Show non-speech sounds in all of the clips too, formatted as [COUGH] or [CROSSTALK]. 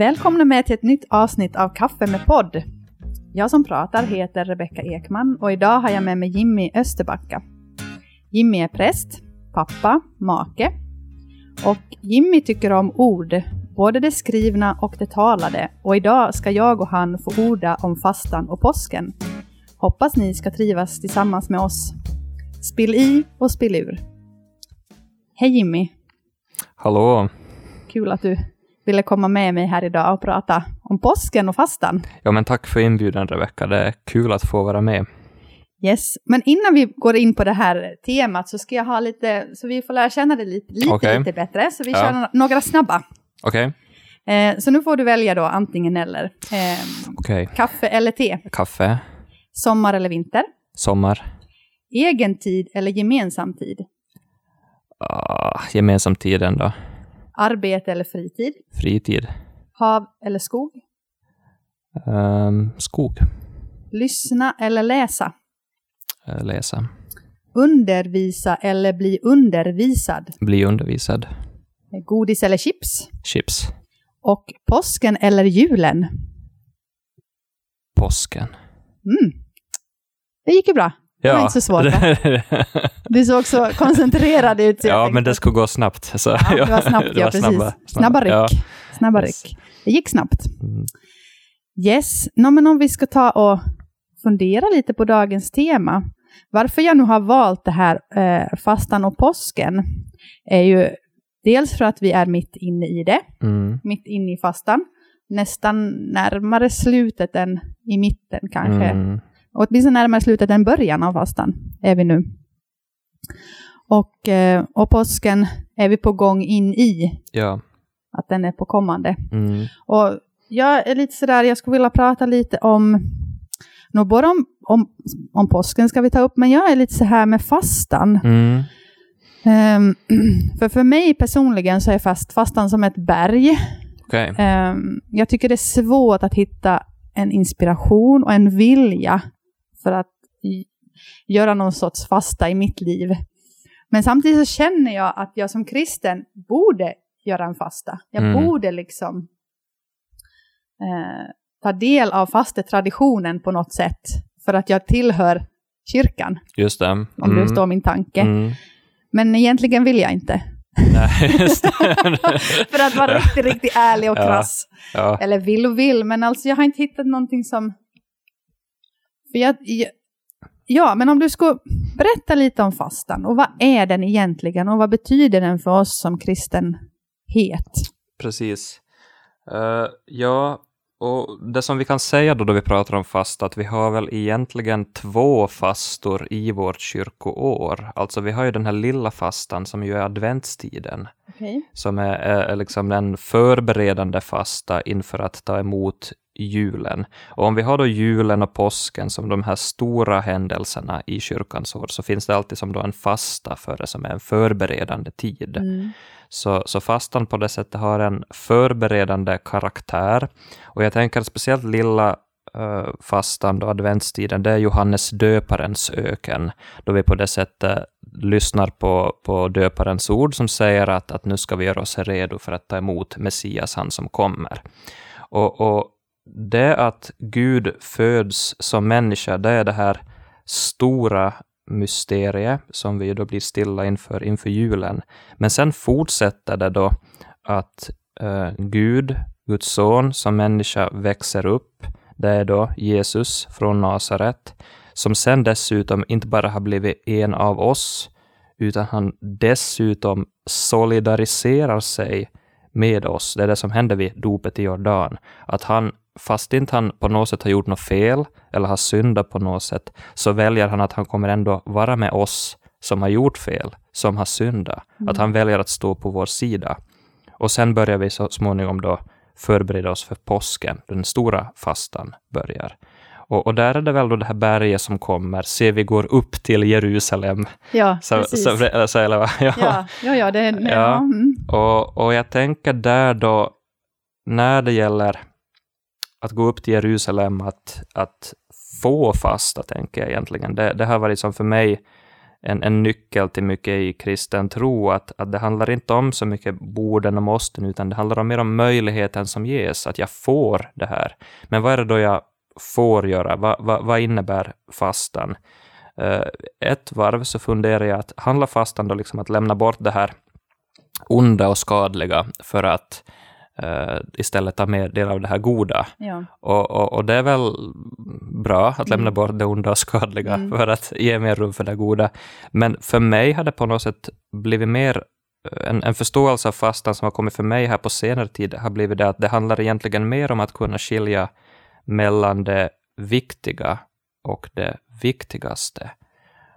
Välkomna med till ett nytt avsnitt av Kaffe med podd. Jag som pratar heter Rebecka Ekman och idag har jag med mig Jimmy Österbacka. Jimmy är präst, pappa, make och Jimmy tycker om ord, både det skrivna och det talade och idag ska jag och han få orda om fastan och påsken. Hoppas ni ska trivas tillsammans med oss. Spill i och spill ur. Hej Jimmy! Hallå! Kul att du ville komma med mig här idag och prata om påsken och fastan. Ja, men tack för inbjudan Rebecka. Det är kul att få vara med. Yes, men innan vi går in på det här temat så ska jag ha lite, så vi får lära känna dig lite, lite, Okej. lite bättre. Så vi Ja. kör några snabba. Okej? Eh, så nu får du välja då antingen eller. Eh, Okej. kaffe eller te. Kaffe, Sommar eller vinter. sommar, Egen tid eller gemensam tid. ah, gemensam tid ändå. Arbete eller fritid. Fritid, Hav eller skog. Ehm, skog, Lyssna eller läsa. Eh, läsa, Undervisa eller bli undervisad. bli undervisad, Godis eller chips. chips, Och påsken eller julen. påsken. Mm. Det gick ju bra. Det var inte så svårt, va? [LAUGHS] Du såg så koncentrerad ut. ja, men det skulle gå snabbt. Så, Ja, det var [LAUGHS] snabbt, det ja, var precis. snabba- Snabba, Ja. ryck. Snabba Yes. ryck. Det gick snabbt. Mm. Yes, no, men om vi ska ta och fundera lite på dagens tema. Varför jag nu har valt det här eh, fastan och påsken är ju dels för att vi är mitt inne i det, Mm. mitt inne i fastan. Nästan närmare slutet än i mitten kanske. Mm. Och åtminstone närmare slutet än början av fastan är vi nu. Och, eh, och påsken är vi på gång in i, Ja. att den är på kommande. Mm. Och jag är lite sådär, jag skulle vilja prata lite om, nog både om, om, om påsken ska vi ta upp, men jag är lite så här med fastan. Mm. Ehm, [CLEARS THROAT] för för mig personligen så är fast, fastan som ett berg. Okej. Ehm, jag tycker det är svårt att hitta en inspiration och en vilja för att göra någon sorts fasta i mitt liv. Men samtidigt så känner jag att jag som kristen borde göra en fasta. Jag Mm. borde liksom eh, ta del av fastetraditionen på något sätt. För att jag tillhör kyrkan, Just det. om Mm. du förstår min tanke. Mm. Men egentligen vill jag inte. Nej, just det. [LAUGHS] För att vara riktigt, riktigt ärlig och Ja. krass. ja. Eller vill och vill, men alltså jag har inte hittat någonting som... För jag, ja, men om du skulle berätta lite om fastan, och vad är den egentligen, och vad betyder den för oss som kristenhet? Precis. Eh, ja, och det som vi kan säga då, då vi pratar om fasta, att vi har väl egentligen två fastor i vårt kyrkoår. Alltså vi har ju den här lilla fastan som ju är adventstiden, Okej. som är, är, liksom den förberedande fasta inför att ta emot julen. Och om vi har då julen och påsken som de här stora händelserna i kyrkans år, så finns det alltid som då en fasta för det som är en förberedande tid. Mm. Så, så fastan på det sättet har en förberedande karaktär. Och jag tänker speciellt lilla uh, fastan, då, adventstiden, det är Johannes döparens öken, då vi på det sättet lyssnar på, på döparens ord som säger att, att nu ska vi göra oss redo för att ta emot Messias, han som kommer. Och, och det att Gud föds som människa, det är det här stora mysteriet som vi då blir stilla inför, inför julen. Men sen fortsätter det då att eh, Gud, Guds son, som människa växer upp. Det är då Jesus från Nasaret, som sen dessutom inte bara har blivit en av oss, utan han dessutom solidariserar sig med oss. Det är det som händer vid dopet i Jordan. Att han, fast inte han på något sätt har gjort något fel eller har syndat på något sätt, så väljer han att han kommer ändå vara med oss som har gjort fel, som har syndat. Att han väljer att stå på vår sida. Och sen börjar vi så småningom då förbereda oss för påsken, den stora fastan börjar. Och, och där är det väl då det här berget som kommer, se vi går upp till Jerusalem. Ja, Så, precis. så, så, eller, ja. ja, ja, ja, det är... Ja. Mm. Och, och jag tänker där då, när det gäller att gå upp till Jerusalem, att, att få fasta, tänker jag egentligen. Det, det har varit som för mig en, en nyckel till mycket i kristen tro, att, att det handlar inte om så mycket borden och måsten, utan det handlar mer om möjligheten som ges, att jag får det här. Men vad är det då jag får göra? Va, va, vad innebär fastan? Uh, ett varv så funderar jag att handlar fastan då liksom att lämna bort det här onda och skadliga för att uh, istället ta mer del av det här goda. Ja. Och, och, och, det är väl bra att lämna Mm. bort det onda och skadliga Mm. för att ge mer rum för det goda. Men för mig har det på något sätt blivit mer en, en förståelse av fastan som har kommit för mig här på senare tid har blivit det att det handlar egentligen mer om att kunna skilja mellan det viktiga och det viktigaste.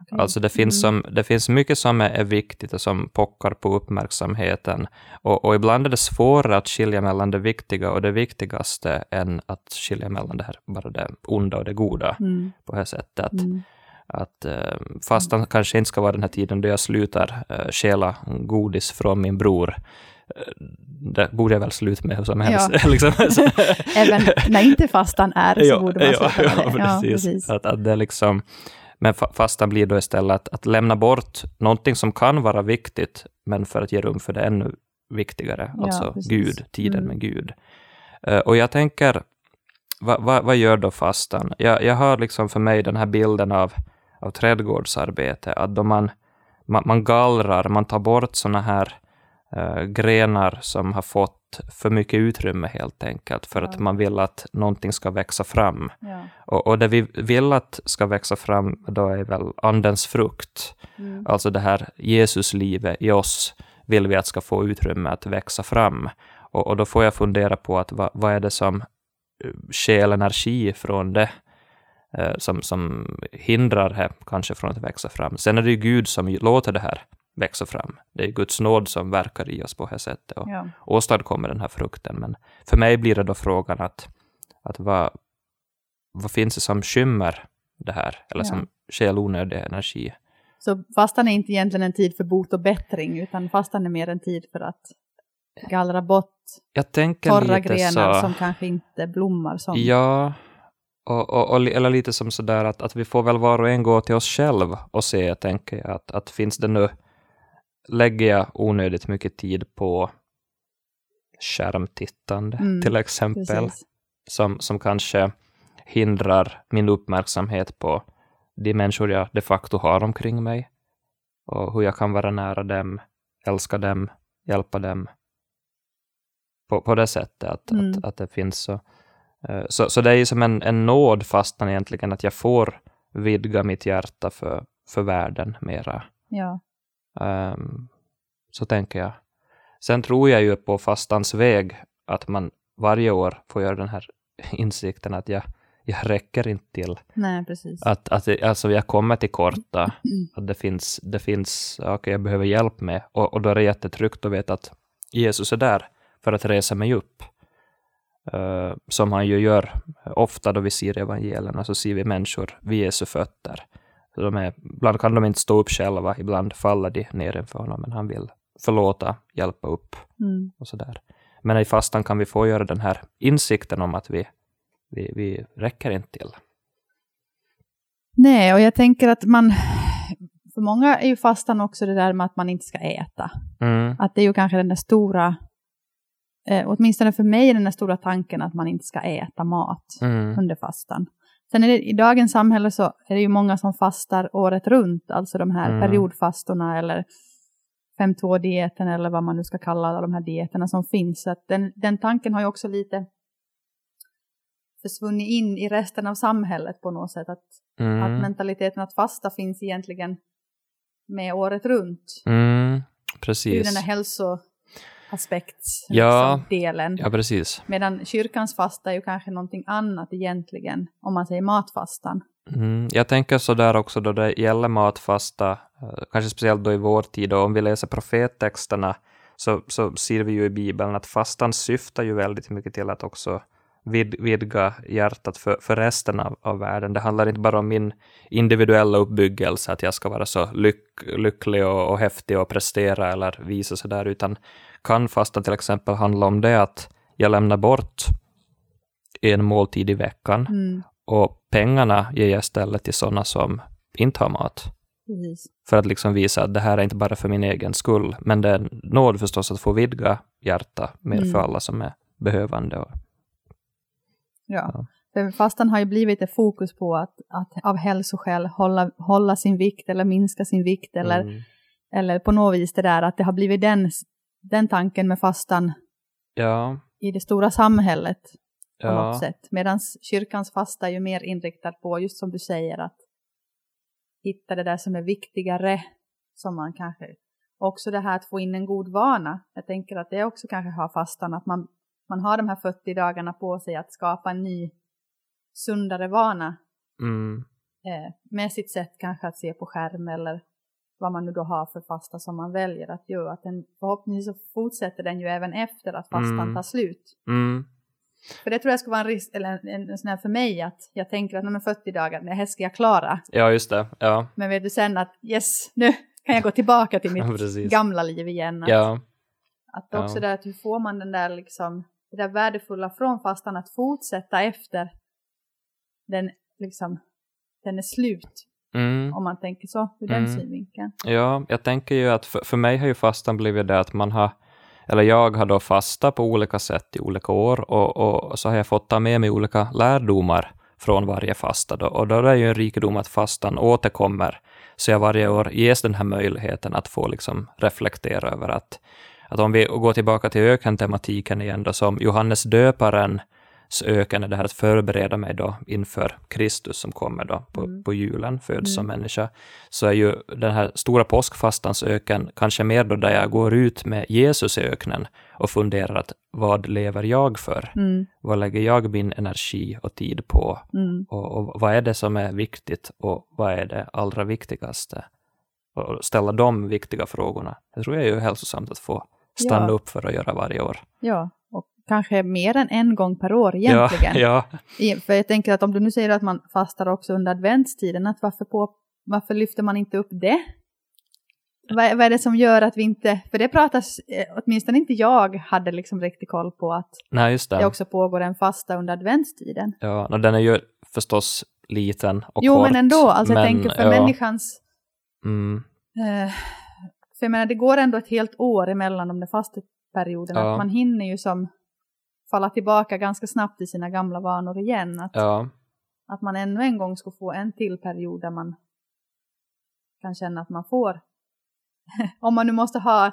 Okej. Alltså det finns, Mm. som, det finns mycket som är, viktigt och som pockar på uppmärksamheten. Och, och ibland är det svårare att skilja mellan det viktiga och det viktigaste än att skilja mellan det här, bara det onda och det goda Mm. på det här sättet. Mm. att eh, fastan kanske inte ska vara den här tiden då jag slutar eh, stjäla godis från min bror. Eh, Det borde jag väl sluta med hur som helst. Ja. [LAUGHS] liksom. [LAUGHS] Även när inte fastan är så Ja, borde man ja, sluta ja, med det. precis. Att, att det liksom, men fa- fastan blir då istället att, att lämna bort någonting som kan vara viktigt, men för att ge rum för det ännu viktigare, Ja, alltså precis. Gud, tiden Mm. med Gud. Eh, och jag tänker, vad va, vad gör då fastan? Jag, jag har liksom för mig den här bilden av, av trädgårdsarbete, att då man, man, man gallrar, man tar bort såna här eh, grenar som har fått för mycket utrymme helt enkelt, för att Ja. man vill att någonting ska växa fram. Ja. Och, och det vi vill att ska växa fram då är väl andens frukt. Mm. Alltså det här Jesuslivet i oss vill vi att ska få utrymme att växa fram. Och, och då får jag fundera på att vad, vad är det som eh, stjäl energi från det, eh, som, som hindrar det kanske från att växa fram. Sen är det ju Gud som låter det här växa fram. Det är Guds nåd som verkar i oss på det här sättet och Ja. åstadkommer den här frukten. Men för mig blir det då frågan att, att vad, vad finns det som skymmer det här, eller Ja. som stjäl onödig energi? Så fastan är inte egentligen en tid för bot och bättring, utan fastan är mer en tid för att gallra bort Jag torra grenar så... som kanske inte blommar som... Ja, och, och, och, eller lite som sådär att, att vi får väl var och en gå till oss själv och se, tänker jag, att, att finns det nu, lägger jag onödigt mycket tid på skärmtittande Mm, till exempel, Precis. som, som kanske hindrar min uppmärksamhet på de människor jag de facto har omkring mig och hur jag kan vara nära dem, älska dem, hjälpa dem på, på det sättet att, Mm. att, att det finns så. eh, Så, så det är ju som en, en nåd fastan egentligen, att jag får vidga mitt hjärta för, för världen mera. Ja. Ehm, så tänker jag. Sen tror jag ju på fastans väg, att man varje år får göra den här [LAUGHS] insikten att jag, jag räcker inte till. Nej, precis. Att, att alltså jag kommer till korta, Mm. att det finns, det finns saker jag behöver hjälp med. Och, och då är det jättetryggt att veta att Jesus är där för att resa mig upp. Eh, som han ju gör ofta då vi ser evangelierna, så ser vi människor vid Jesu fötter. De är, ibland kan de inte stå upp själva, ibland faller de ner inför honom, men han vill förlåta, hjälpa upp Mm. och sådär. Men i fastan kan vi få göra den här insikten om att vi, vi, vi räcker inte till. Nej, och jag tänker att man... För många är ju fastan också det där med att man inte ska äta. Mm, Att det är ju kanske den där stora... Eh, åtminstone för mig den där stora tanken att man inte ska äta mat mm, under fastan. Sen är det, i dagens samhälle så är det ju många som fastar året runt, alltså de här Mm. periodfastorna eller 5-2-dieten eller vad man nu ska kalla alla de här dieterna som finns. Så att den, den tanken har ju också lite försvunnit in i resten av samhället på något sätt. Att, att mm, mentaliteten att fasta finns egentligen med året runt. mm, precis. den här hälsoaspekts Ja. liksom. Ja, precis. Medan kyrkans fasta är ju kanske någonting annat egentligen, om man säger matfastan. Mm, jag tänker så där också då det gäller matfasta, eh, kanske speciellt då i vår tid, och om vi läser profettexterna så, så ser vi ju i Bibeln att fastan syftar ju väldigt mycket till att också vid, vidga hjärtat för, för resten av, av världen. Det handlar inte bara om min individuella uppbyggelse, att jag ska vara så lyck, lycklig och, och häftig och prestera eller visa sig där, utan kan fastan till exempel handla om det att jag lämnar bort en måltid i veckan Mm. och pengarna ger jag istället till sådana som inte har mat. Precis. För att liksom visa att det här är inte bara för min egen skull, men det är en nåd förstås att få vidga hjärta mer Mm. för alla som är behövande. Och, Ja. Ja. För fastan har ju blivit ett fokus på att, att av hälsoskäl hålla, hålla sin vikt eller minska sin vikt eller, Mm. eller på något vis det där att det har blivit den, den tanken med fastan Ja, i det stora samhället på ja, något sätt. Medan kyrkans fasta är ju mer inriktad på, just som du säger, att hitta det där som är viktigare, som man kanske... Också det här att få in en god vana. Jag tänker att det också kanske har fastan, att man, man har de här 40 dagarna på sig att skapa en ny sundare vana mm, eh, med sitt sätt kanske att se på skärm eller vad man nu då har för fasta som man väljer att göra. Att den, förhoppningsvis så fortsätter den ju även efter att fastan Mm. tar slut. mm, För det tror jag ska vara en risk, eller en, en, en sån här för mig att jag tänker att "Nej, men 40 dagar, det här ska jag klara. ja, just det. Ja, Men vet du sen att yes, nu kan jag gå tillbaka till [LAUGHS] mitt gamla liv igen. Att, ja, att också Ja. det att hur får man den där liksom, det där värdefulla från fastan att fortsätta efter den liksom, den är slut. Mm. Om man tänker så, ur den Mm. synvinkeln. Ja, jag tänker ju att för, för mig har ju fastan blivit det att man har, eller jag har då fasta på olika sätt i olika år och, och så har jag fått ta med mig olika lärdomar från varje fasta då, och då är det ju en rikedom att fastan återkommer, så jag varje år ges den här möjligheten att få liksom reflektera över att, att om vi går tillbaka till ökentematiken igen då, som Johannes döparens öken är det här att förbereda mig då inför Kristus som kommer då på, Mm. på julen, föds som Mm. människa, så är ju den här stora påskfastans öken kanske mer då där jag går ut med Jesus i öknen och funderar att vad lever jag för? Mm, Vad lägger jag min energi och tid på? mm, Och, och vad är det som är viktigt och vad är det allra viktigaste? Och ställa de viktiga frågorna. Det tror jag är ju hälsosamt att få stanna Ja. upp för att göra varje år. ja, kanske mer än en gång per år egentligen. Ja, ja, För jag tänker att om du nu säger att man fastar också under adventstiden, att varför, på, varför lyfter man inte upp det? Vad, är- vad är det som gör att vi inte, för det pratas, eh, åtminstone inte jag hade liksom riktigt koll på att nej just det. det också pågår en fasta under adventstiden. Ja, och den är ju förstås liten och jo kort. men ändå, alltså jag men, tänker för ja, människans, Mm, eh, för jag menar det går ändå ett helt år emellan de där fasteperioderna, Ja. att man hinner ju som falla tillbaka ganska snabbt i sina gamla vanor igen. Att, ja, att man ännu en gång ska få en till period där man kan känna att man får, [LAUGHS] om man nu måste ha,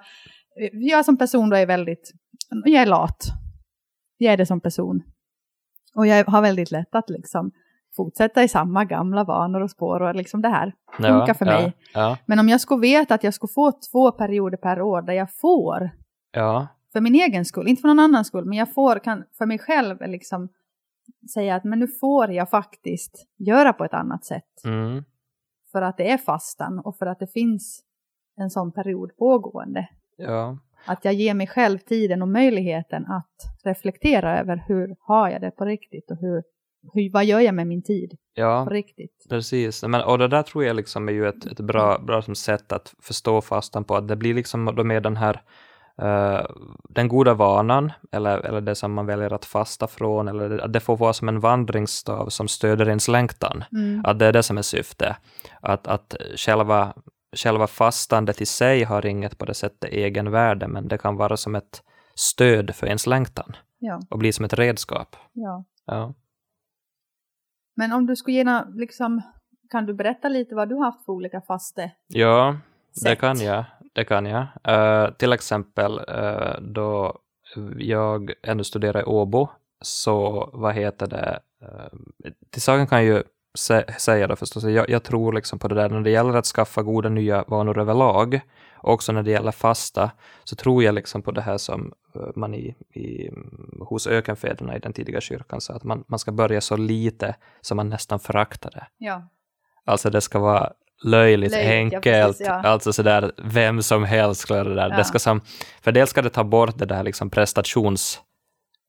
jag som person då är väldigt, jag är lat. Jag är det som person. Och jag har väldigt lätt att liksom fortsätta i samma gamla vanor och spår och liksom det här funkar ja, för ja, mig. Ja, Men om jag skulle veta att jag skulle få två perioder per år där jag får, för min egen skull, inte för någon annans skull, men jag får kan för mig själv liksom säga att men nu får jag faktiskt göra på ett annat sätt. mm, För att det är fastan och för att det finns en sån period pågående. ja, Att jag ger mig själv tiden och möjligheten att reflektera över hur har jag det på riktigt och hur, hur, vad gör jag med min tid ja. på riktigt. Precis, men, och det där tror jag liksom är ju ett, ett bra, bra som sätt att förstå fastan på, att det blir liksom då med den här eh, den goda vanan, eller, eller det som man väljer att fasta från, eller att det får vara som en vandringsstav som stöder ens längtan. Mm. Att det är det som är syftet. Att, att själva, själva fastandet i sig har inget på det sättet egenvärde, men det kan vara som ett stöd för ens längtan Ja, och bli som ett redskap. ja. Ja. Men om du skulle gärna, liksom, kan du berätta lite vad du har haft för olika faste? Ja, det Sätt. kan jag. Det kan jag. Eh, till exempel uh, då jag ännu studerar i Åbo, så vad heter det, uh, till saken kan jag ju sä- säga då förstås, jag, jag tror liksom på det där när det gäller att skaffa goda nya vanor överlag, också när det gäller fasta, så tror jag liksom på det här som man i, i, hos ökenfäderna i den tidiga kyrkan sa, att man, man ska börja så lite som man nästan föraktar det. Ja. Alltså det ska vara löjligt, Löjligt, ja, enkelt, precis, ja. alltså sådär vem som helst göra det där. Ja. Det ska som, för dels ska det ta bort det där liksom prestations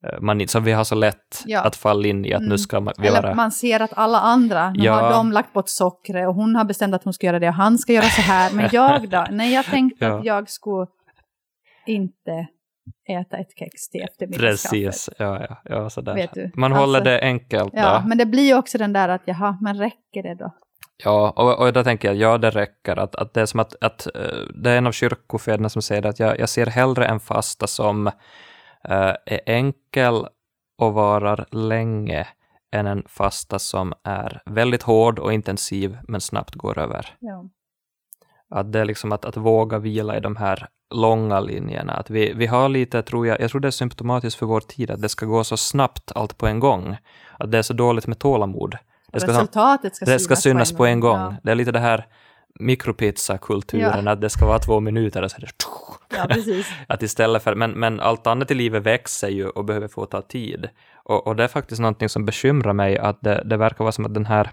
eh, man, som vi har så lätt Ja. att falla in i, att Mm. nu ska man, vi Eller vara... man ser att alla andra, nu Ja. har de lagt bort sockret och hon har bestämt att hon ska göra det och han ska göra så här. Men jag då? Nej, jag tänkte [LAUGHS] Ja. att jag skulle inte äta ett kex till eftermiddagskaffet. Precis, ja, ja, ja sådär. Man Alltså, håller det enkelt Ja, då. men det blir ju också den där att jaha, men räcker det då? Ja, och, och där tänker jag, ja det räcker. Att, att det är som att, att uh, det är en av kyrkofäderna som säger att jag, jag ser hellre en fasta som uh, är enkel och varar länge än en fasta som är väldigt hård och intensiv men snabbt går över. Ja. Att det är liksom att, att våga vila i de här långa linjerna. Att vi, vi har lite, tror jag, jag tror det är symptomatiskt för vår tid, att det ska gå så snabbt allt på en gång. Att det är så dåligt med tålamod. Det ska, Resultatet ska, det ska synas på en gång. Ja. Det är lite det här mikropizza-kulturen, att det ska vara två minuter och så är det Ja, precis. [LAUGHS] att istället för, men, men allt annat i livet växer ju och behöver få ta tid. Och, och det är faktiskt någonting som bekymrar mig, att det, det verkar vara som att den här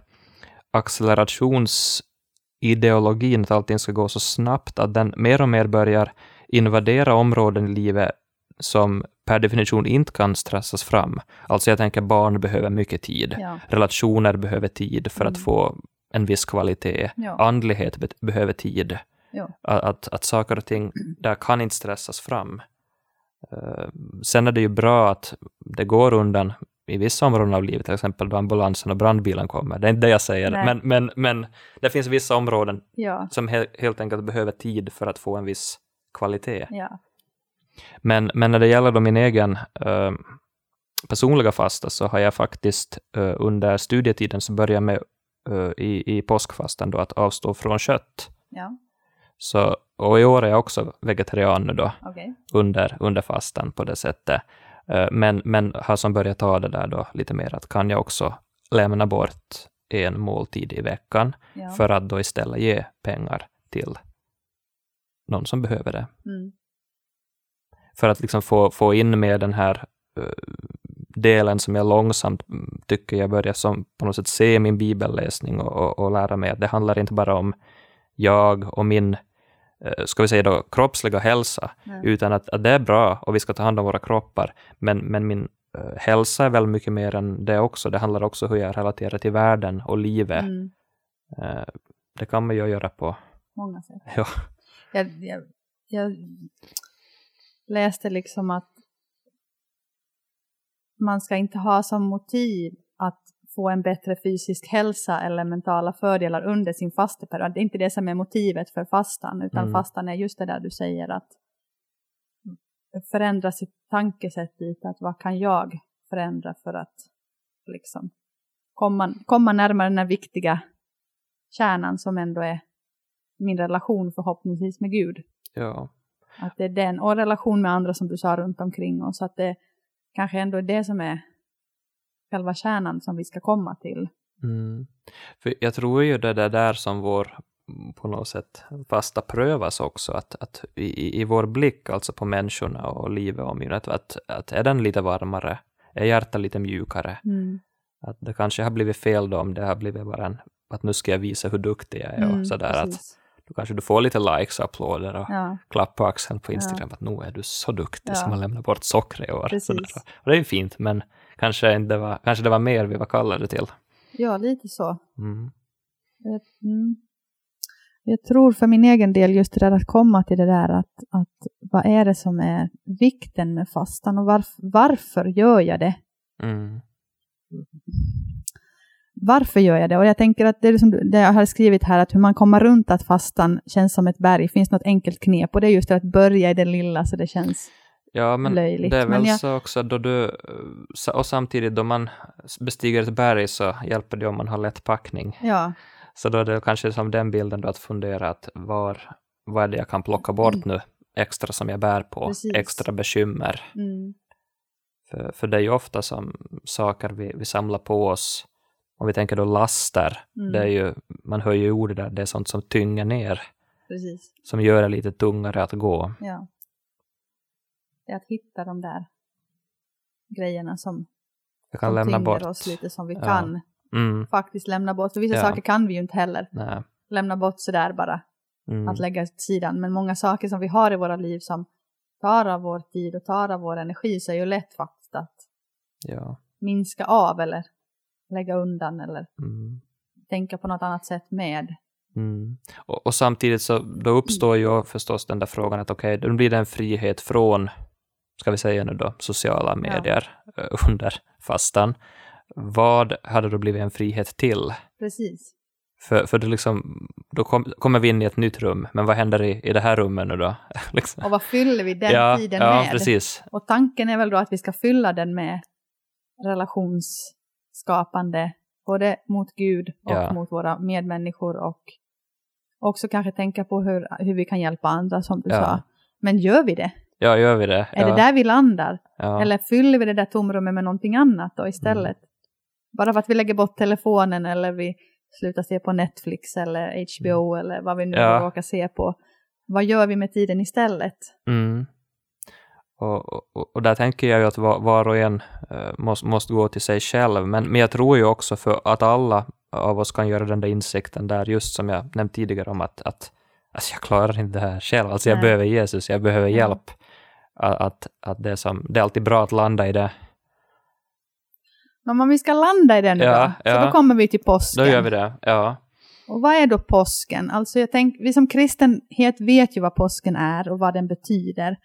accelerationsideologin, att allting ska gå så snabbt, att den mer och mer börjar invadera områden i livet som per definition inte kan stressas fram. Alltså jag tänker barn behöver mycket tid, Ja. relationer behöver tid för att Mm. få en viss kvalitet, Ja. andlighet be- behöver tid. Ja. Att, att, att saker och ting [CLEARS THROAT] där kan inte stressas fram. Eh, sen är det ju bra att det går undan i vissa områden av livet, till exempel då ambulansen och brandbilen kommer. Det är inte det jag säger, Nej. men, men, men det finns vissa områden Ja. som he, helt enkelt behöver tid för att få en viss kvalitet. Ja. Men, men när det gäller då min egen eh, personliga fasta så har jag faktiskt eh, under studietiden så började jag med eh, i, i påskfastan då att avstå från kött. Ja. Så, och i år är jag också vegetarian nu då Okej. under, under fastan på det sättet. Eh, men, men har som börjat ta det där då lite mer att kan jag också lämna bort en måltid i veckan Ja. för att då istället ge pengar till någon som behöver det. Mm. För att liksom få, få in med den här eh, delen som jag långsamt mm, tycker jag börjar som på något sätt se min bibelläsning och, och, och lära mig att det handlar inte bara om jag och min, eh, ska vi säga då, kroppsliga hälsa, Ja. utan att, att det är bra och vi ska ta hand om våra kroppar, men, men min eh, hälsa är väl mycket mer än det också. Det handlar också om hur jag relaterar till världen och livet. Mm. Eh, det kan man ju göra på, Många sätt. ja, Jag, jag, jag läste liksom att man ska inte ha som motiv att få en bättre fysisk hälsa eller mentala fördelar under sin fasteperiod. Det är inte det som är motivet för fastan, utan Mm. fastan är just det där du säger att förändra sitt tankesätt lite, att vad kan jag förändra för att liksom komma, komma närmare den här viktiga kärnan som ändå är min relation förhoppningsvis med Gud. ja, Att det är den och relation med andra som du sa runt omkring oss. Att det kanske ändå är det som är själva kärnan som vi ska komma till. Mm. För jag tror ju det är där som vår mm, på något sätt fasta prövas också, att, att i, i vår blick alltså på människorna och livet och omgivningen, att, att, att är den lite varmare, är hjärtat lite mjukare, att det kanske har blivit fel då om det har blivit bara en, att nu ska jag visa hur duktig jag är och Mm, sådär, att precis. Då kanske du får lite likes och applåder och Ja, klapp på axeln på Instagram, att nu är du så duktig Ja. som har lämnat bort socker i år. Och det är ju fint, men kanske, inte var, kanske det var mer vi var kallade till. ja, lite så. Mm. Jag, mm. jag tror för min egen del just det där att komma till det där att, att vad är det som är vikten med fastan och varf, varför gör jag det? Mm. Varför gör jag det? Och jag tänker att det är liksom det jag har skrivit här, att hur man kommer runt att fastan känns som ett berg. Finns något enkelt knep och det är just det att börja i det lilla så det känns Ja, men löjligt. det är väl jag- så också då du, och samtidigt då man bestiger ett berg så hjälper det om man har lätt packning. Ja, Så då är det kanske som den bilden då att fundera att var, vad är det jag kan plocka bort nu extra som jag bär på, Mm. Precis. extra bekymmer. mm, För, för det är ju ofta som saker vi, vi samlar på oss, om vi tänker då laster, Mm. det är ju, man hör ju ordet där, det är sånt som tynger ner, precis. som gör det lite tungare att gå. Ja. Det är att hitta de där grejerna som, Jag kan som lämna tynger bort. oss lite som vi Ja. kan Mm, faktiskt lämna bort. För vissa Ja. saker kan vi ju inte heller nej. lämna bort sådär bara, Mm, att lägga åt sidan. Men många saker som vi har i våra liv som tar av vår tid och tar av vår energi så är ju lätt faktiskt att ja. minska av eller lägga undan eller Mm. tänka på något annat sätt med. Mm. Och, och samtidigt så då uppstår ju förstås den där frågan att okej, då blir det en frihet från, ska vi säga nu då, sociala medier eh, under fastan. Vad hade då blivit en frihet till? Precis. För, för det liksom, då kom, kommer vi in i ett nytt rum, men vad händer i, i det här rummet nu då? [LAUGHS] liksom. Och vad fyller vi den ja, tiden ja, med? precis. Och tanken är väl då att vi ska fylla den med relationsskapande, både mot Gud och Ja. mot våra medmänniskor och också kanske tänka på hur, hur vi kan hjälpa andra som du Ja. sa. Men gör vi det? Ja, gör vi det? Är ja, det där vi landar? Eller fyller vi det där tomrummet med någonting annat då istället? Mm. Bara för att vi lägger bort telefonen eller vi slutar se på Netflix eller HBO eller vad vi nu Ja. råkar se på. Vad gör vi med tiden istället? Mm. Och, och, och där tänker jag ju att var, var och en eh, måste, måste gå till sig själv, men, men jag tror ju också för att alla av oss kan göra den där insikten där, just som jag nämnt tidigare om att, att alltså jag klarar inte det här själv, alltså jag Nej. behöver Jesus, jag behöver hjälp. Att, att, att det, är som, det är alltid bra att landa i det. Men om vi ska landa i den nu Ja, då, så ja. då kommer vi till påsken. Då gör vi det, ja. Och vad är då påsken? Alltså jag tänk, vi som kristenhet vet ju vad påsken är och vad den betyder.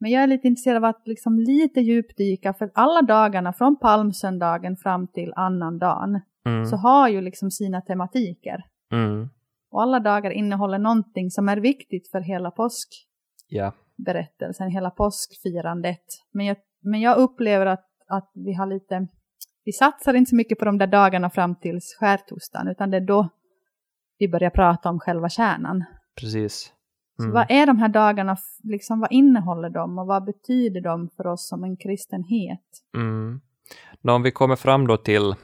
Men jag är lite intresserad av att liksom lite djupdyka, för alla dagarna från palmsöndagen fram till annandagen Mm, så har ju liksom sina tematiker. mm, Och alla dagar innehåller någonting som är viktigt för hela påskberättelsen, hela påskfirandet. Men jag, men jag upplever att, att vi har lite, vi satsar inte så mycket på de där dagarna fram till skärtorsdagen, utan det är då vi börjar prata om själva kärnan. precis. Mm. vad är de här dagarna, liksom, vad innehåller de och vad betyder de för oss som en kristenhet? Mm. Nå, om vi kommer fram då till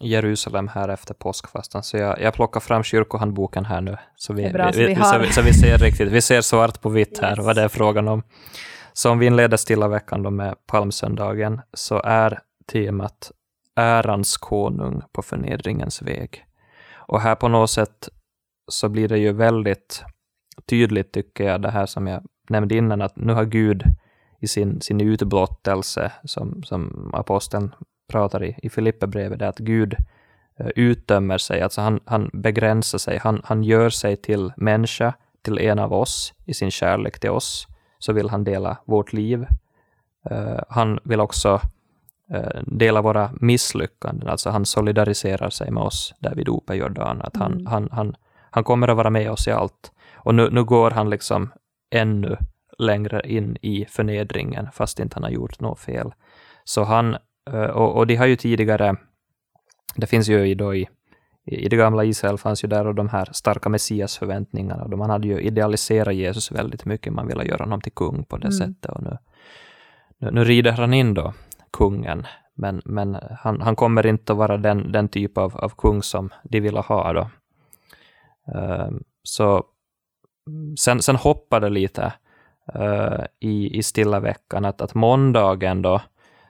Jerusalem här efter påskfastan, så jag, jag plockar fram kyrkohandboken här nu, så vi, bra, vi, vi vi, så, så vi ser riktigt, vi ser svart på vitt här Yes. vad det är frågan om. Så om vi inleder stilla veckan då med palmsöndagen, så är temat ärans konung på förnedringens väg. Och här på något sätt så blir det ju väldigt tydligt, tycker jag, det här som jag nämnde innan, att nu har Gud i sin, sin utblottelse, som, som aposteln pratar i, i Filipperbrevet, att Gud eh, utdömer sig, alltså han, han begränsar sig, han, han gör sig till människa, till en av oss, i sin kärlek till oss, så vill han dela vårt liv. Eh, han vill också eh, dela våra misslyckanden, alltså han solidariserar sig med oss där vid dopet Jordan, att han, Mm. han, han, han kommer att vara med oss i allt. Och nu, nu går han liksom ännu längre in i förnedringen, fast inte han har gjort något fel. Så han, eh, och, och de har ju tidigare, det finns ju i, då i, i det gamla Israel fanns ju där och de här starka messiasförväntningarna, man hade ju idealiserat Jesus väldigt mycket, man ville göra honom till kung på det Mm. sättet, och nu, nu, nu rider han in då, kungen, men, men han, han kommer inte att vara den, den typ av, av kung som de ville ha då. Ehm, så sen, sen hoppade lite eh, i, i stilla veckan, att, att måndagen då,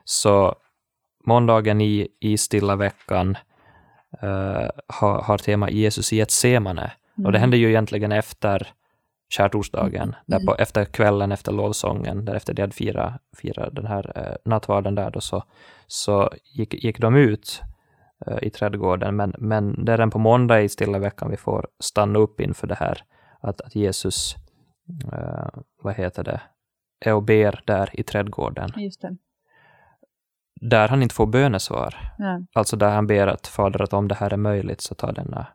så måndagen i, i stilla veckan eh, har, har tema Jesus i ett semane. Och det Mm. hände ju egentligen efter skärtorsdagen, där på, efter kvällen efter lovsången, där efter de hade firat, firat den här eh, nattvarden där då, så, så gick, gick de ut eh, i trädgården, men, men det är den på måndag i stilla veckan vi får stanna upp inför det här, att, att Jesus, eh, vad heter det, är och ber där i trädgården, där han inte får bönesvar. Ja, Alltså där han ber att Fader, att om det här är möjligt så ta denna,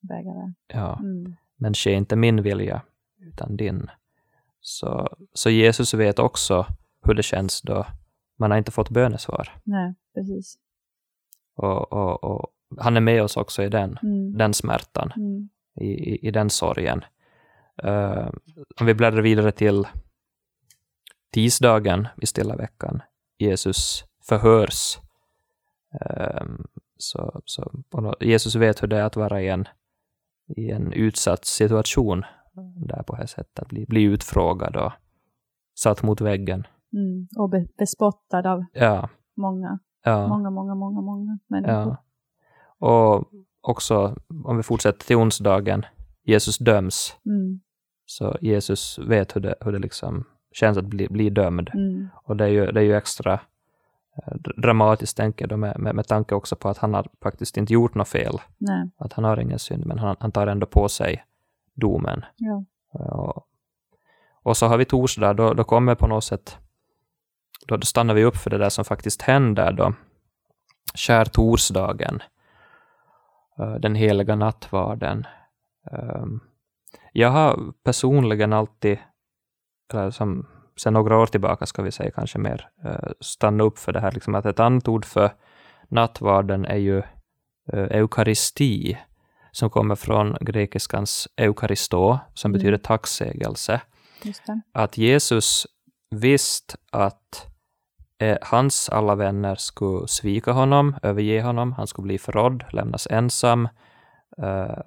bägare. ja, Mm. men ske inte min vilja, utan din. Så, så Jesus vet också hur det känns då man har inte fått bönesvar. Nej, precis. Och, och, och han är med oss också i den, Mm. den smärtan, Mm. I, i, i den sorgen. Eh, om vi bläddrar vidare till tisdagen i stilla veckan, Jesus förhörs. Eh, så, så Jesus vet hur det är att vara i en, i en utsatt situation, där på det här sättet, att bli, bli utfrågad och satt mot väggen. Mm. Och be- bespottad av Ja, många, ja. många, många, många, många människor. Ja. Och också, om vi fortsätter till onsdagen, Jesus döms. Mm. Så Jesus vet hur det, hur det liksom känns att bli, bli dömd. Mm. Och det är ju, det är ju extra eh, dr- dramatiskt, tänker jag, med, med, med tanke också på att han har faktiskt inte gjort något fel. Nej. Att han har ingen synd, men han, han tar ändå på sig domen. Ja. Och, och så har vi torsdag, då, då kommer på något sätt, då, då stannar vi upp för det där som faktiskt händer då, skärtorsdagen. Eh, den heliga nattvarden. Um, jag har personligen alltid, eller som sen några år tillbaka ska vi säga kanske mer, uh, stanna upp för det här, liksom att ett annat ord för nattvarden är ju uh, eukaristi, som kommer från grekiskans eukaristå, som Mm. betyder tacksägelse. Att Jesus visste att eh, hans alla vänner skulle svika honom, överge honom, han skulle bli förrådd, lämnas ensam. Eh,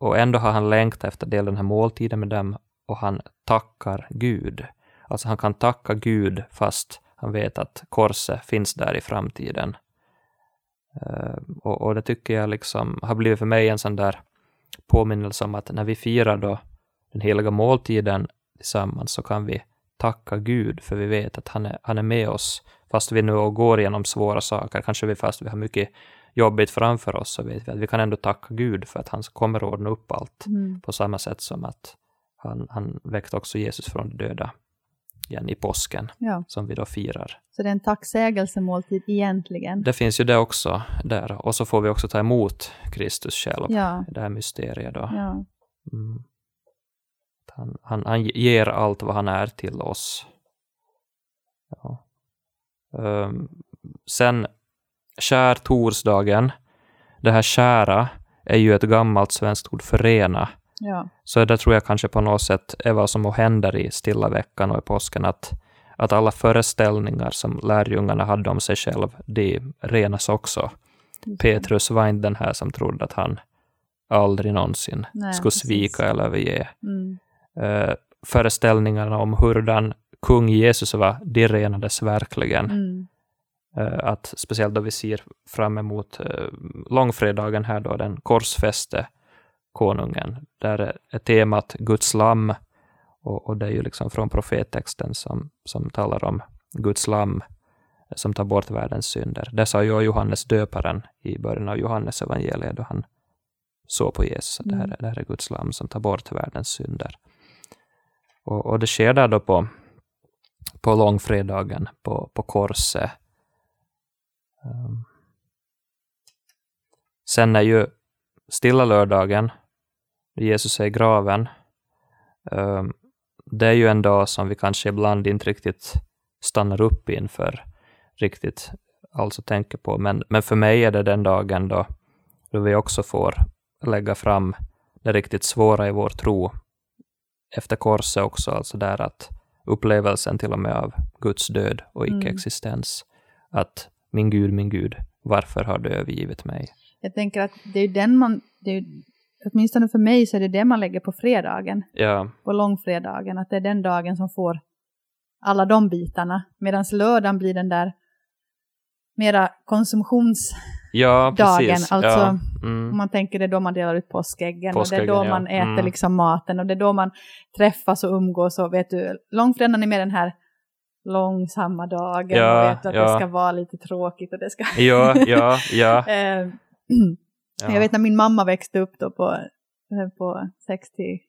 och ändå har han längtat efter att dela den här måltiden med dem och han tackar Gud. Alltså han kan tacka Gud fast han vet att korset finns där i framtiden. Eh, och, och det tycker jag liksom har blivit för mig en sån där påminnelse om att när vi firar då den heliga måltiden tillsammans så kan vi tacka Gud för vi vet att han är, han är med oss. Fast vi nu går igenom svåra saker, kanske vi fast vi har mycket jobbigt framför oss, så vet vi att vi kan ändå tacka Gud för att han kommer att ordna upp allt Mm. på samma sätt som att han, han väckte också Jesus från de döda igen i påsken, Ja, som vi då firar. så det är en tacksägelsemåltid egentligen. Det finns ju det också där, och så får vi också ta emot Kristus själv, Ja, det här mysteriet då. ja. Mm. Han, han, han ger allt vad han är till oss. Ja. Ehm, sen skärtorsdagen, det här kära är ju ett gammalt svenskt ord förena. ja. Så det tror jag kanske på något sätt är vad som händer i stilla veckan och i påsken, att, att alla föreställningar som lärjungarna hade om sig själv, de renas också. Det. Petrus var inte den här som trodde att han aldrig någonsin Nej, skulle precis. svika eller överge. Mm. Eh, föreställningarna om hurdan kung Jesus var, de renades verkligen. Mm. Eh, att speciellt då vi ser fram emot eh, långfredagen här då, den korsfäste konungen, där är- temat Guds lamm, och, och det är ju liksom från profettexten som, som talar om Guds lamm eh, som tar bort världens synder. Det sa ju Johannes döparen i början av Johannes evangeliet då han såg på Jesus, att det, här, Mm. är- det här är Guds lamm som tar bort världens synder. Och, och det sker där då på, på långfredagen, på, på korset. Um, sen är ju stilla lördagen, Jesus är i graven. Um, det är ju en dag som vi kanske ibland inte riktigt stannar upp inför, riktigt alltså tänker på. Men, men för mig är det den dagen då, då vi också får lägga fram det riktigt svåra i vår tro efter korset också, alltså där att upplevelsen till och med av Guds död och Mm. icke-existens. Att min Gud, min Gud, varför har du övergivit mig? Jag tänker att det är den man, det är, åtminstone för mig så är det det man lägger på fredagen, Ja, på långfredagen, att det är den dagen som får alla de bitarna, medan lördagen blir den där mera konsumtionsdagen, ja precis. alltså ja. om Mm. man tänker det är då man delar ut påskäggen, och det Påskäggen, är då man äter Mm. liksom maten, och det är då man träffas och umgås, och vet du, långfredagen är mer den här långsamma dagen, Ja, och vet du, att ja. det ska vara lite tråkigt, och det ska... Ja, ja, ja. [LAUGHS] Eh, [CLEARS THROAT] ja. Jag vet när min mamma växte upp då på, eh, på 60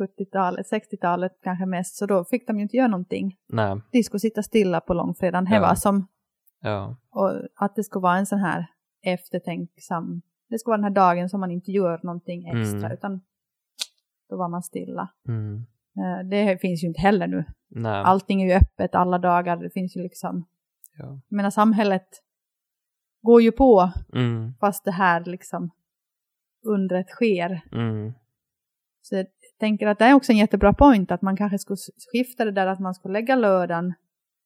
70-talet, 60-talet kanske mest, så då fick de ju inte göra någonting. Nej, De skulle sitta stilla på långfredagen. Det Ja. var som ja. och att det skulle vara en sån här eftertänksam, det skulle vara den här dagen som man inte gör någonting extra, Mm. utan då var man stilla. Mm. Eh, Det finns ju inte heller nu. Nej. Allting är ju öppet alla dagar, det finns ju liksom, Ja. jag menar samhället går ju på Mm. fast det här liksom undret sker. Mm. Så jag tänker att det är också en jättebra point att man kanske skulle skifta det där att man skulle lägga lördagen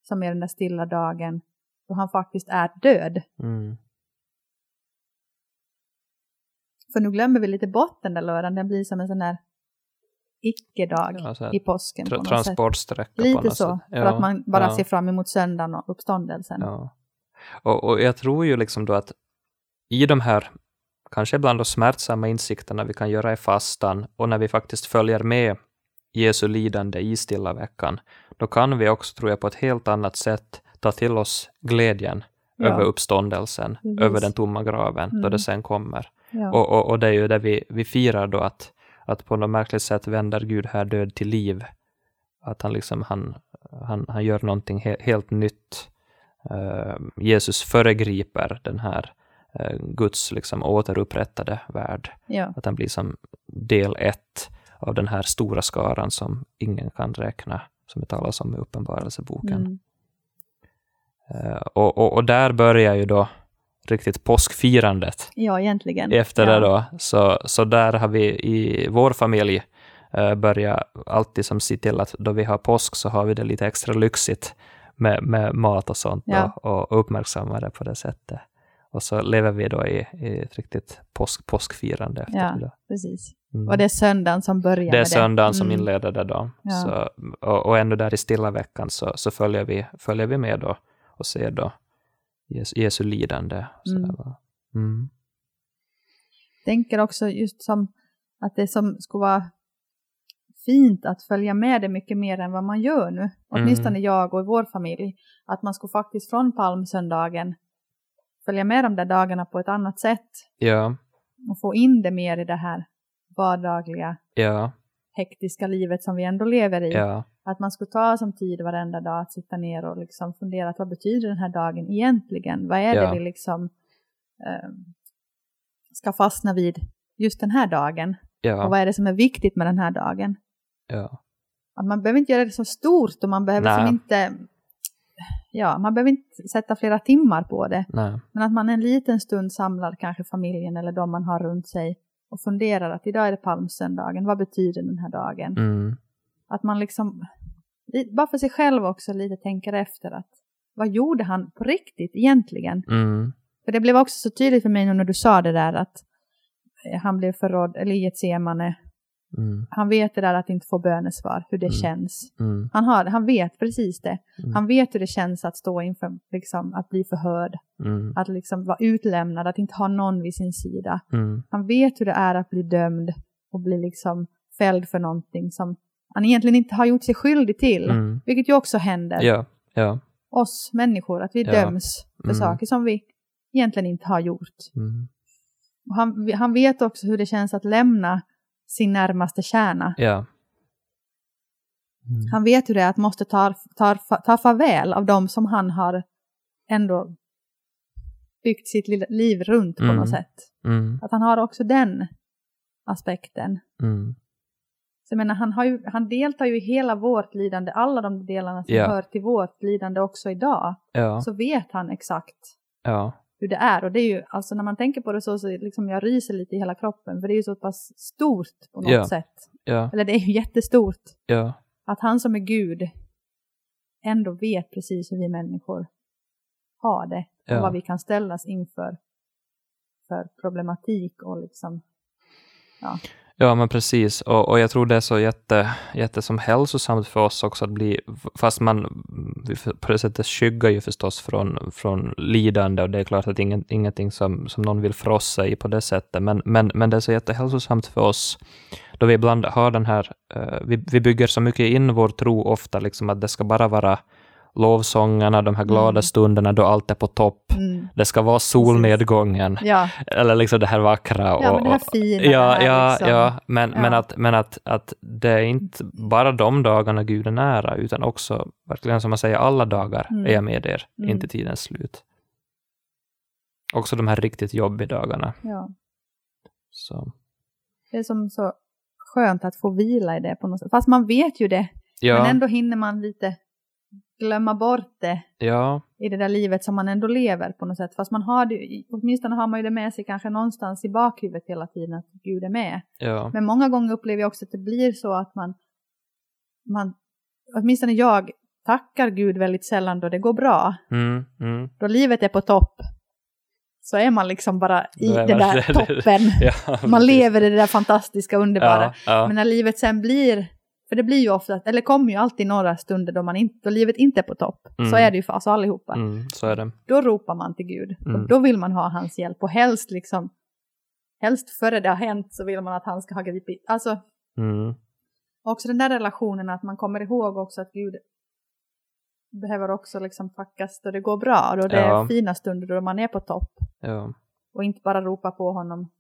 som är den där stilla dagen då han faktiskt är död. Mm. För nu glömmer vi lite bort den där lördagen, den blir som en sån där icke-dag Ja, i påsken på Tra- något sätt. transportsträcka på Lite så, sätt. för att man bara ja. ser fram emot söndagen och uppståndelsen. Ja. Och, och jag tror ju liksom då att i de här kanske ibland då smärtsamma insikterna vi kan göra i fastan och när vi faktiskt följer med Jesu lidande i stilla veckan, då kan vi också, tror jag, på ett helt annat sätt ta till oss glädjen Ja. över uppståndelsen, Precis. över den tomma graven, då Mm. det sen kommer. Ja. Och, och, och det är ju det vi, vi firar då, att, att på något märkligt sätt vänder Gud här död till liv. Att han liksom, han, han, han gör någonting he, helt nytt. Eh, Jesus föregriper den här eh, Guds liksom återupprättade värld. Ja. Att den blir som del ett av den här stora skaran som ingen kan räkna, som det talas om i Uppenbarelseboken. Mm. Eh, och, och, och där börjar ju då riktigt påskfirandet. ja, egentligen. Efter ja. det då, så, så där har vi i vår familj uh, börjat alltid som se till att då vi har påsk så har vi det lite extra lyxigt med, med mat och sånt Ja. och, och uppmärksammar det på det sättet. Och så lever vi då i, i ett riktigt påsk, påskfirande efter Ja. det. Precis. Mm. Och det är söndagen som börjar Det är söndagen som Mm. inleder det då. Ja. Så, och, och ännu där i stilla veckan så, så följer, vi, följer vi med då och ser då Jesu, Jesu lidande. Så Mm. mm. tänker också just som att det som skulle vara fint att följa med det mycket mer än vad man gör nu. Åtminstone Mm. jag och i vår familj. Att man skulle faktiskt från palmsöndagen följa med de där dagarna på ett annat sätt Ja, och få in det mer i det här vardagliga, ja, hektiska livet som vi ändå lever i. ja, Att man skulle ta som tid varenda dag att sitta ner och liksom fundera att vad betyder den här dagen egentligen? Vad är Ja. det vi liksom eh, ska fastna vid just den här dagen? Och ja, vad är det som är viktigt med den här dagen? ja, Att man behöver inte göra det så stort och man behöver Nej. som inte Ja, man behöver inte sätta flera timmar på det. nej, Men att man en liten stund samlar kanske familjen eller de man har runt sig och funderar att idag är det palmsöndagen, vad betyder den här dagen? mm, Att man liksom, li- bara för sig själv också lite tänker efter att vad gjorde han på riktigt egentligen? mm, För det blev också så tydligt för mig när du sa det där att eh, han blev förrådd, eller i Getsemane, mm, han vet det där att inte få bönesvar, hur det Mm. känns. mm, Han, har, han vet precis det. Mm. Han vet hur det känns att stå inför, liksom, att bli förhörd, mm, att liksom vara utlämnad, att inte ha någon vid sin sida. mm, Han vet hur det är att bli dömd och bli liksom fälld för någonting som han egentligen inte har gjort sig skyldig till. mm. Vilket ju också händer Ja, ja, oss människor, att vi Ja. döms för Mm. saker som vi egentligen inte har gjort. mm, Och han, han vet också hur det känns att lämna sin närmaste kärna. ja. Mm. Han vet hur det är att måste ta, ta, ta farväl av dem som han har ändå byggt sitt liv runt på Mm. något sätt. Mm, Att han har också den aspekten. mm, Så jag menar, han, har ju, han deltar ju i hela vårt lidande, alla de delarna som Ja. hör till vårt lidande också idag. ja, Så vet han exakt ja, hur det är. Och det är ju, alltså när man tänker på det så, så liksom jag ryser lite i hela kroppen, för det är ju så pass stort på något Ja. sätt. Eller det är ju jättestort. Att han som är Gud ändå vet precis hur vi människor har det. Och vad vi kan ställas inför för problematik och liksom, ja. Ja, men precis. Och, och jag tror det är så jätte, jätte som hälsosamt för oss också att bli, fast man på det sättet skyggar ju förstås från, från lidande och det är klart att inget, ingenting som, som någon vill frossa i på det sättet, men, men, men det är så jättehälsosamt för oss då vi ibland har den här, eh, vi, vi bygger så mycket in vår tro ofta, liksom att det ska bara vara lovsångerna, de här glada Mm. stunderna då allt är på topp. Mm. Det ska vara solnedgången, Ja, eller liksom det här vackra. ja och, men det här fina. Ja, här ja, liksom. ja, men, Ja. men, att, men att, att det är inte bara de dagarna Gud är nära, utan också, verkligen som man säger, alla dagar Mm. är jag med er, Mm. inte tidens slut. Också de här riktigt jobbiga dagarna. ja. Så. Det är som så skönt att få vila i det på något sätt. Fast man vet ju det, men Ja, ändå hinner man lite glömma bort det ja, i det där livet som man ändå lever på något sätt. Fast man har det, åtminstone har man ju det med sig kanske någonstans i bakhuvudet hela tiden att Gud är med. ja, Men många gånger upplever jag också att det blir så att man, man åtminstone jag, tackar Gud väldigt sällan då det går bra. mm, mm. Då livet är på topp så är man liksom bara i den där [LAUGHS] toppen. ja Man lever i det där fantastiska, underbara. Ja, ja, Men när livet sen blir, för det blir ju ofta, eller kommer ju alltid några stunder då, man inte, då livet inte är på topp. Så Mm. är det ju för oss allihopa. mm, så är det. Då ropar man till Gud. Mm. Då vill man ha hans hjälp. Och helst liksom, helst före det har hänt så vill man att han ska ha gripit. Alltså, Mm, också den där relationen att man kommer ihåg också att Gud behöver också liksom tackas då det går bra. Då det Ja. är fina stunder då man är på topp. ja, Och inte bara ropa på honom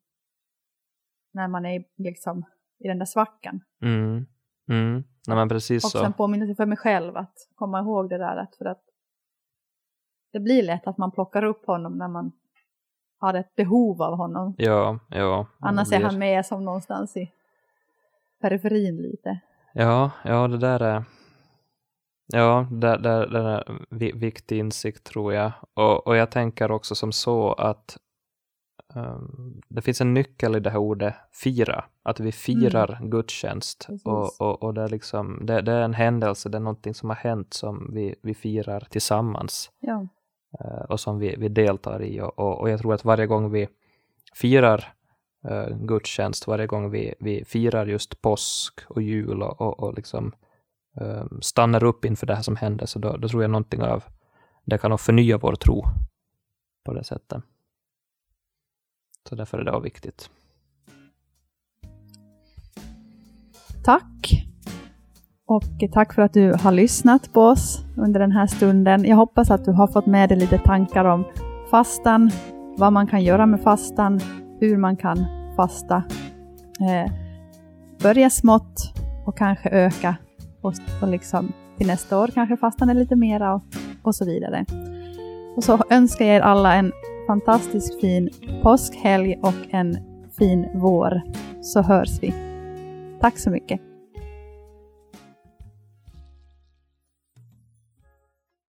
när man är liksom i den där svackan. mm, mm. Nej, men precis Och så. sen sig för mig själv att komma ihåg det där att för att det blir lätt att man plockar upp honom när man har ett behov av honom. Ja, ja. Annars det är blir- han med som någonstans i periferin lite. Ja, ja, det där är... Ja, det, det, det är en vi- viktig insikt tror jag. Och, och jag tänker också som så att ehm, det finns en nyckel i det här ordet fira. Att vi firar gudstjänst. Precis. Och, och, och det, är liksom, det, det är en händelse, det är någonting som har hänt som vi, vi firar tillsammans. Ja. eh, och som vi, vi deltar i. Och, och, och jag tror att varje gång vi firar uh, gudstjänst, varje gång vi, vi firar just påsk och jul och, och, och liksom eh, stannar upp inför det här som händer, så då, då tror jag någonting av det kan nog förnya vår tro på det sättet. Så därför är det också viktigt. Tack! Och tack för att du har lyssnat på oss under den här stunden. Jag hoppas att du har fått med dig lite tankar om fastan, vad man kan göra med fastan, hur man kan fasta. Eh, börja smått och kanske öka och, och liksom till nästa år kanske fastan är lite mera och, och så vidare. Och så önskar jag er alla en fantastiskt fin påskhelg och en fin vår. Så hörs vi. Tack så mycket.